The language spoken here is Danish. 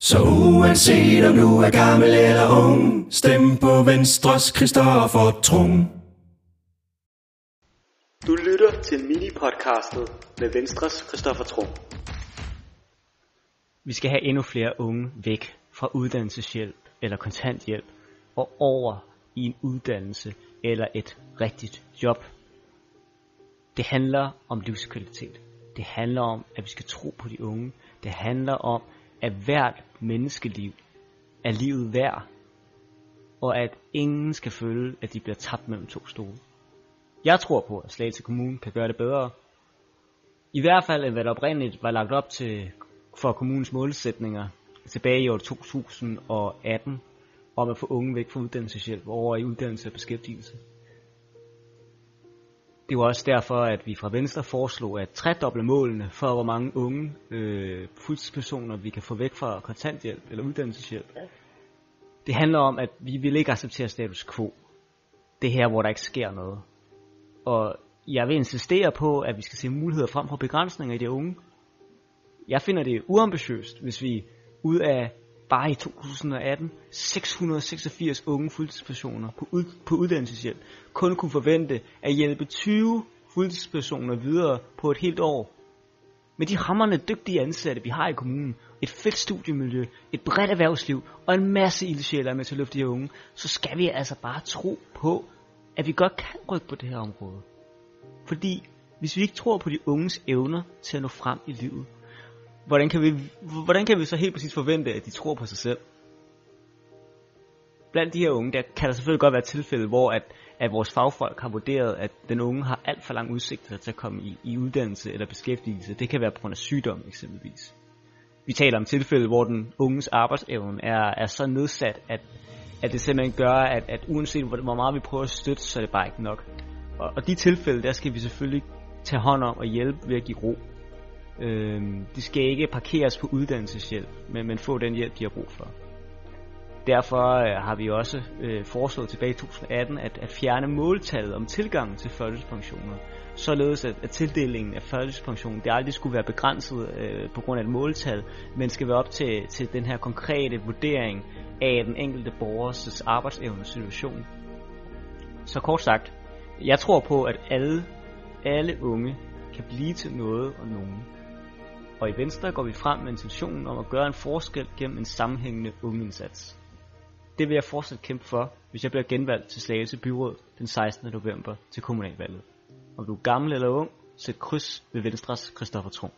Så uanset om du er gammel eller ung, stem på Venstres Christoffer Trung. Du lytter til mini-podcastet med Venstres Christoffer Trum. Vi skal have endnu flere unge væk fra uddannelseshjælp eller kontanthjælp og over i en uddannelse eller et rigtigt job. Det handler om livskvalitet. Det handler om, at vi skal tro på de unge. Det handler om, at hvert menneskeliv er livet værd, og at ingen skal føle, at de bliver tabt mellem to stole. Jeg tror på, at Slagelse Kommune kan gøre det bedre. I hvert fald, end hvad der oprindeligt var lagt op til for kommunens målsætninger tilbage i år 2018, om at få unge væk fra uddannelseshjælp over i uddannelse og beskæftigelse. Det var også derfor, at vi fra Venstre foreslog at tredoble målene for, hvor mange unge øh, fuldtidspersoner vi kan få væk fra kontanthjælp eller uddannelseshjælp. Det handler om, at vi vil ikke acceptere status quo. Det her, hvor der ikke sker noget. Og jeg vil insistere på, at vi skal se muligheder frem for begrænsninger i de unge. Jeg finder det uambitiøst, hvis vi ud af bare i 2018 686 unge fuldtidspersoner på, ud, på uddannelseshjælp kun kunne forvente at hjælpe 20 fuldtidspersoner videre på et helt år. Med de hammerne dygtige ansatte, vi har i kommunen, et fedt studiemiljø, et bredt erhvervsliv og en masse ildsjæler med til at løfte de unge, så skal vi altså bare tro på, at vi godt kan rykke på det her område. Fordi hvis vi ikke tror på de unges evner til at nå frem i livet, hvordan kan vi, hvordan kan vi så helt præcis forvente, at de tror på sig selv? Blandt de her unge, der kan der selvfølgelig godt være tilfælde, hvor at, at vores fagfolk har vurderet, at den unge har alt for lang udsigt til at komme i, i uddannelse eller beskæftigelse. Det kan være på grund af sygdom eksempelvis. Vi taler om tilfælde, hvor den unges arbejdsevne er, er så nedsat, at, at det simpelthen gør, at, at uanset hvor meget vi prøver at støtte, så er det bare ikke nok. Og, og de tilfælde, der skal vi selvfølgelig tage hånd om og hjælpe ved at give ro. Øh, de skal ikke parkeres på uddannelseshjælp, men, men få den hjælp, de har brug for. Derfor øh, har vi også øh, foreslået tilbage i 2018 at, at fjerne måltallet om tilgangen til førtidspensioner, således at, at tildelingen af førtidspension det aldrig skulle være begrænset øh, på grund af et måltal, men skal være op til, til den her konkrete vurdering af den enkelte borgers arbejdsevne situation. Så kort sagt, jeg tror på, at alle, alle unge kan blive til noget og nogen. Og i Venstre går vi frem med intentionen om at gøre en forskel gennem en sammenhængende ungeindsats. Det vil jeg fortsat kæmpe for, hvis jeg bliver genvalgt til Slagelse Byråd den 16. november til kommunalvalget. Om du er gammel eller ung, sæt kryds ved Venstres Christoffer Trum.